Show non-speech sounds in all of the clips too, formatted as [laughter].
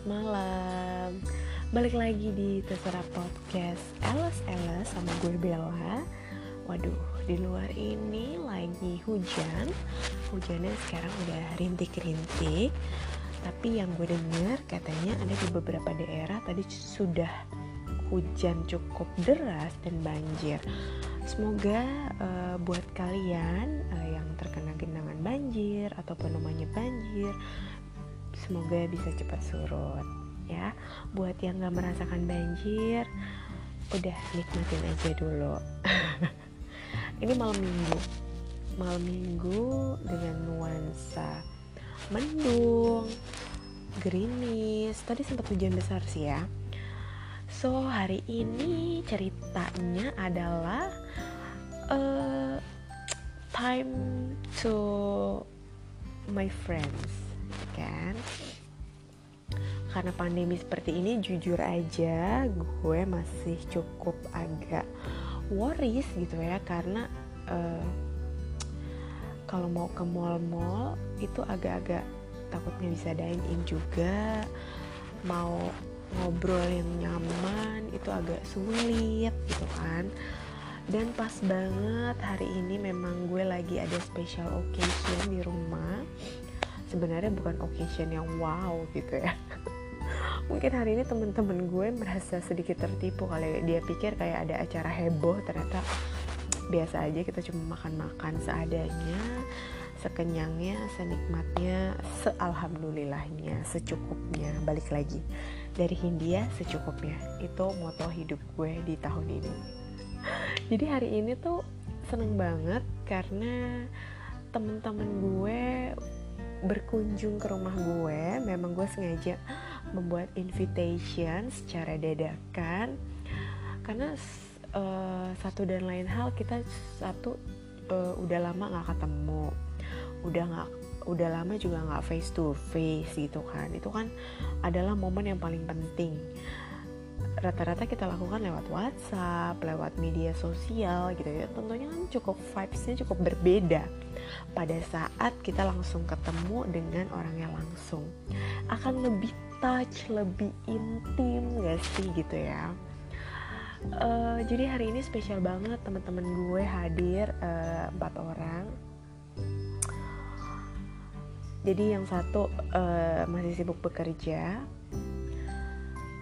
selamat malam. Balik lagi di Terserah Podcast. Eles Eles sama gue Bella. Waduh, di luar ini lagi hujan. Hujannya sekarang udah rintik-rintik. Tapi yang gue denger katanya ada di beberapa daerah tadi sudah hujan cukup deras dan banjir. Semoga uh, buat kalian uh, yang terkena genangan banjir ataupun namanya banjir semoga bisa cepat surut ya. Buat yang gak merasakan banjir udah nikmatin aja dulu. [laughs] Ini malam minggu. Malam minggu dengan nuansa mendung gerimis. Tadi sempat hujan besar sih ya. So hari ini ceritanya adalah uh, time to my friends kan karena pandemi seperti ini jujur aja gue masih cukup agak worries gitu ya. Karena uh, kalau mau ke mall-mall itu agak-agak takutnya bisa dine in juga. Mau ngobrol yang nyaman itu agak sulit gitu kan. Dan pas banget hari ini memang gue lagi ada special occasion di rumah. Sebenarnya bukan occasion yang wow gitu ya mungkin hari ini temen-temen gue merasa sedikit tertipu kali dia pikir kayak ada acara heboh ternyata biasa aja kita cuma makan-makan seadanya sekenyangnya senikmatnya sealhamdulillahnya secukupnya. Balik lagi. Dari Hindia secukupnya. Itu moto hidup gue di tahun ini. Jadi hari ini tuh seneng banget karena temen-temen gue berkunjung ke rumah gue. Memang gue sengaja membuat invitation secara dadakan karena uh, satu dan lain hal kita satu uh, udah lama nggak ketemu udah nggak udah lama juga nggak face to face gitu kan itu kan adalah momen yang paling penting rata-rata kita lakukan lewat WhatsApp, lewat media sosial gitu ya. Tentunya kan cukup vibesnya cukup berbeda pada saat kita langsung ketemu dengan orangnya langsung. Akan lebih touch, lebih intim gak sih gitu ya. Uh, jadi hari ini spesial banget teman-teman gue hadir uh, empat orang. Jadi yang satu uh, masih sibuk bekerja,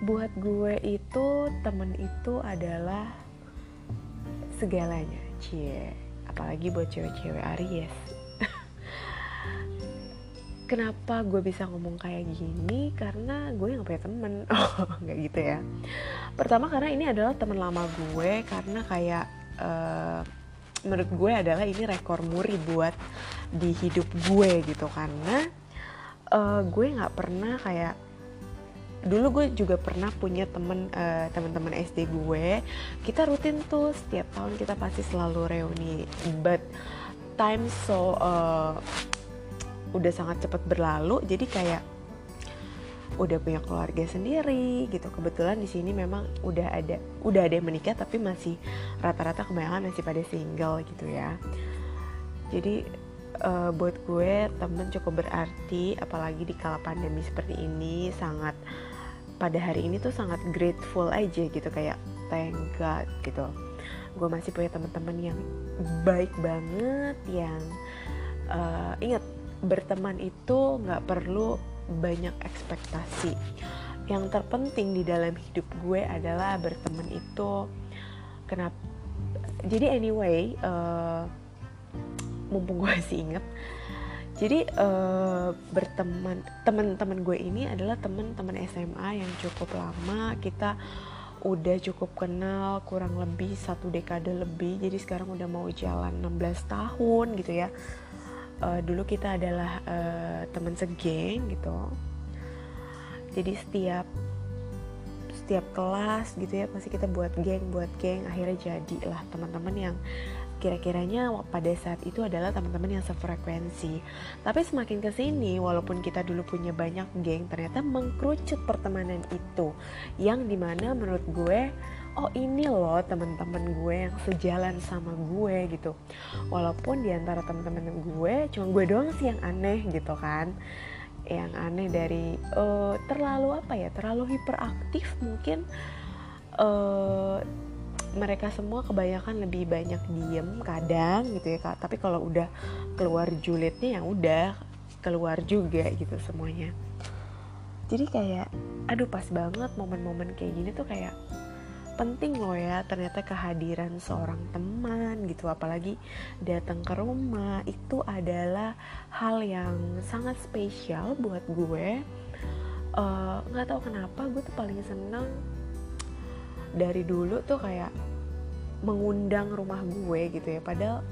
buat gue itu temen itu adalah segalanya cie apalagi buat cewek-cewek Aries kenapa gue bisa ngomong kayak gini? Karena gue nggak punya temen. [laughs] Oh nggak gitu ya. Pertama karena ini adalah temen lama gue karena kayak uh, menurut gue adalah ini rekor muri buat di hidup gue gitu. Karena uh, gue nggak pernah kayak dulu gue juga pernah punya temen uh, teman-teman SD gue. Kita rutin tuh setiap tahun kita pasti selalu reuni. But time so uh, udah sangat cepat berlalu jadi kayak udah punya keluarga sendiri gitu. Kebetulan di sini memang udah ada udah ada yang menikah tapi masih rata-rata kebanyakan masih pada single gitu ya. Jadi uh, buat gue temen cukup berarti apalagi di kala pandemi seperti ini sangat pada hari ini tuh sangat grateful aja gitu kayak thank God gitu. Gue masih punya teman-teman yang baik banget yang uh, ingat berteman itu nggak perlu banyak ekspektasi. Yang terpenting di dalam hidup gue adalah berteman itu. Kenapa jadi anyway uh, mumpung gue masih inget jadi uh, berteman teman-teman gue ini adalah teman-teman SMA yang cukup lama. Kita udah cukup kenal kurang lebih satu dekade lebih. Jadi sekarang udah mau jalan 16 tahun gitu ya uh, dulu kita adalah uh, teman segeng gitu jadi setiap setiap kelas gitu ya pasti kita buat geng buat geng akhirnya jadilah teman-teman yang kira-kiranya pada saat itu adalah teman-teman yang sefrekuensi. Tapi semakin ke sini, walaupun kita dulu punya banyak geng, ternyata mengkerucut pertemanan itu. Yang di mana menurut gue, oh ini loh teman-teman gue yang sejalan sama gue gitu. Walaupun di antara teman-teman gue, cuma gue doang sih yang aneh gitu kan. yang aneh dari uh, terlalu apa ya terlalu hiperaktif mungkin uh, mereka semua kebanyakan lebih banyak diem kadang gitu ya kak tapi kalau udah keluar julidnya yang udah keluar juga gitu semuanya jadi kayak aduh pas banget momen-momen kayak gini tuh kayak penting loh ya ternyata kehadiran seorang teman gitu apalagi datang ke rumah itu adalah hal yang sangat spesial buat gue. Eh, nggak uh, tahu kenapa gue tuh paling seneng dari dulu tuh kayak mengundang rumah gue gitu ya padahal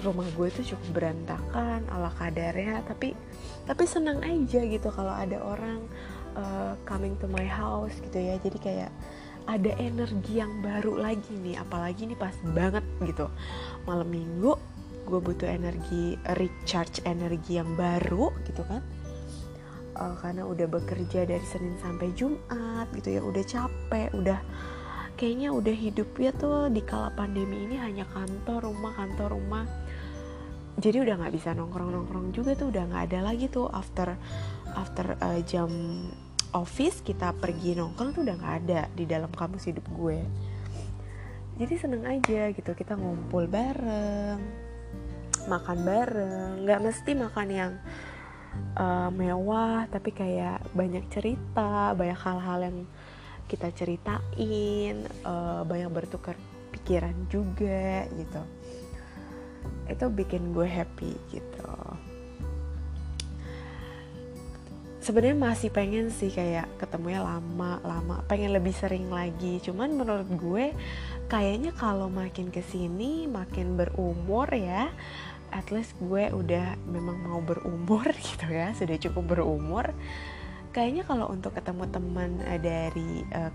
rumah gue tuh cukup berantakan ala kadarnya tapi tapi senang aja gitu kalau ada orang uh, coming to my house gitu ya. Jadi kayak ada energi yang baru lagi nih apalagi nih pas banget gitu. Malam minggu gue butuh energi recharge energi yang baru gitu kan. Uh, karena udah bekerja dari Senin sampai Jumat gitu ya udah capek udah kayaknya udah hidupnya tuh di kala pandemi ini hanya kantor rumah kantor rumah. Jadi udah nggak bisa nongkrong nongkrong juga tuh udah nggak ada lagi tuh after after uh, jam office kita pergi nongkrong tuh udah nggak ada di dalam kamus hidup gue. Jadi seneng aja gitu kita ngumpul bareng makan bareng. Nggak mesti makan yang uh, mewah tapi kayak banyak cerita banyak hal-hal yang kita ceritain uh, banyak bertukar pikiran juga gitu. Itu bikin gue happy gitu sebenarnya masih pengen sih kayak ketemunya lama lama pengen lebih sering lagi. Cuman menurut gue kayaknya kalau makin ke sini makin berumur ya at least gue udah memang mau berumur [laughs] gitu ya sudah cukup berumur. Kayaknya kalau untuk ketemu teman eh, dari uh,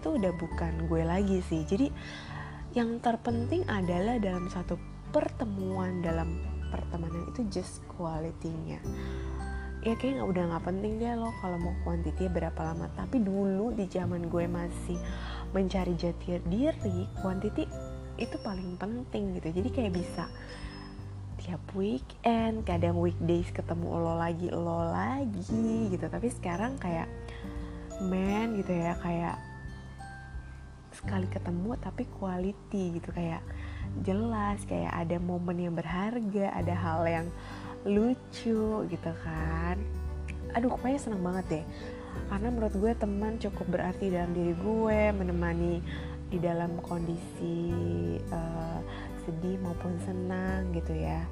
tuh udah bukan gue lagi sih. Jadi yang terpenting adalah dalam satu pertemuan dalam pertemanan itu just quality-nya ya kayak nggak udah nggak penting deh lo kalau mau kuantiti berapa lama. Tapi dulu di zaman gue masih mencari jati diri kuantiti itu paling penting gitu. Jadi kayak bisa tiap weekend kadang weekdays ketemu lo lagi lo lagi gitu. Tapi sekarang kayak men gitu ya kayak sekali ketemu tapi quality gitu. Kayak jelas kayak ada momen yang berharga ada hal yang lucu gitu kan. Aduh pokoknya seneng banget deh. Karena menurut gue teman cukup berarti dalam diri gue menemani di dalam kondisi uh, sedih maupun senang gitu ya.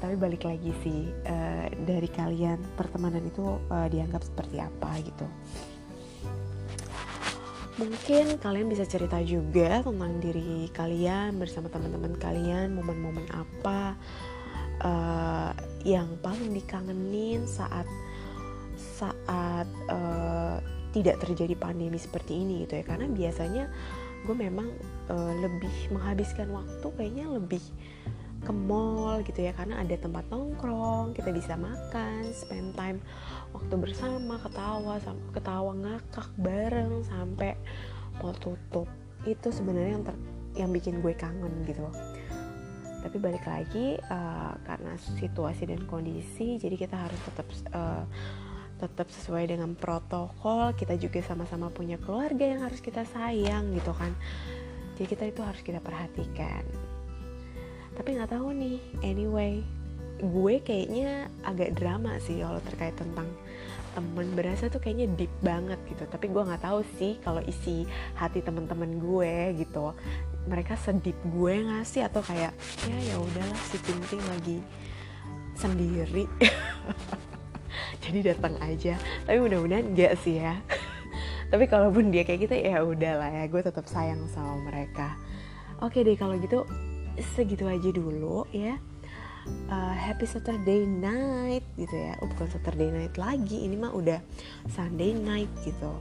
Tapi balik lagi sih uh, dari kalian pertemanan itu uh, dianggap seperti apa gitu. Mungkin kalian bisa cerita juga tentang diri kalian bersama teman-teman kalian momen-momen apa uh, yang paling dikangenin saat saat uh, tidak terjadi pandemi seperti ini gitu ya. Karena biasanya gue memang uh, lebih menghabiskan waktu kayaknya lebih ke mall gitu ya. Karena ada tempat nongkrong kita bisa makan spend time waktu bersama ketawa ketawa ngakak bareng sampai mau tutup. Itu sebenarnya yang ter, yang bikin gue kangen gitu tapi balik lagi uh, karena situasi dan kondisi jadi kita harus tetap uh, tetap sesuai dengan protokol. Kita juga sama-sama punya keluarga yang harus kita sayang gitu kan. Jadi kita itu harus kita perhatikan. Tapi nggak tahu nih anyway gue kayaknya agak drama sih kalau terkait tentang temen berasa tuh kayaknya deep banget gitu. Tapi gue nggak tahu sih kalau isi hati teman-teman gue gitu mereka sedip gue ngasih atau kayak ya ya udahlah si Ting lagi sendiri. [laughs] Jadi datang aja. Tapi mudah-mudahan enggak sih ya. [laughs] Tapi kalaupun dia kayak gitu ya udahlah ya gue tetap sayang sama mereka. Oke deh kalau gitu segitu aja dulu ya uh, happy Saturday night gitu ya. Oh bukan Saturday night lagi ini mah udah Sunday night gitu.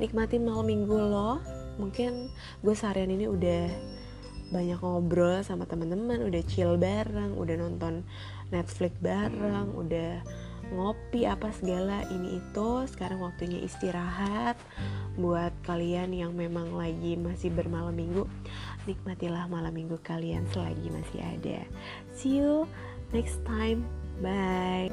Nikmatin malam minggu lo. Mungkin gue seharian ini udah banyak ngobrol sama teman-teman udah chill bareng udah nonton Netflix bareng udah ngopi apa segala ini itu sekarang waktunya istirahat buat kalian yang memang lagi masih bermalam minggu nikmatilah malam minggu kalian selagi masih ada. See you next time. Bye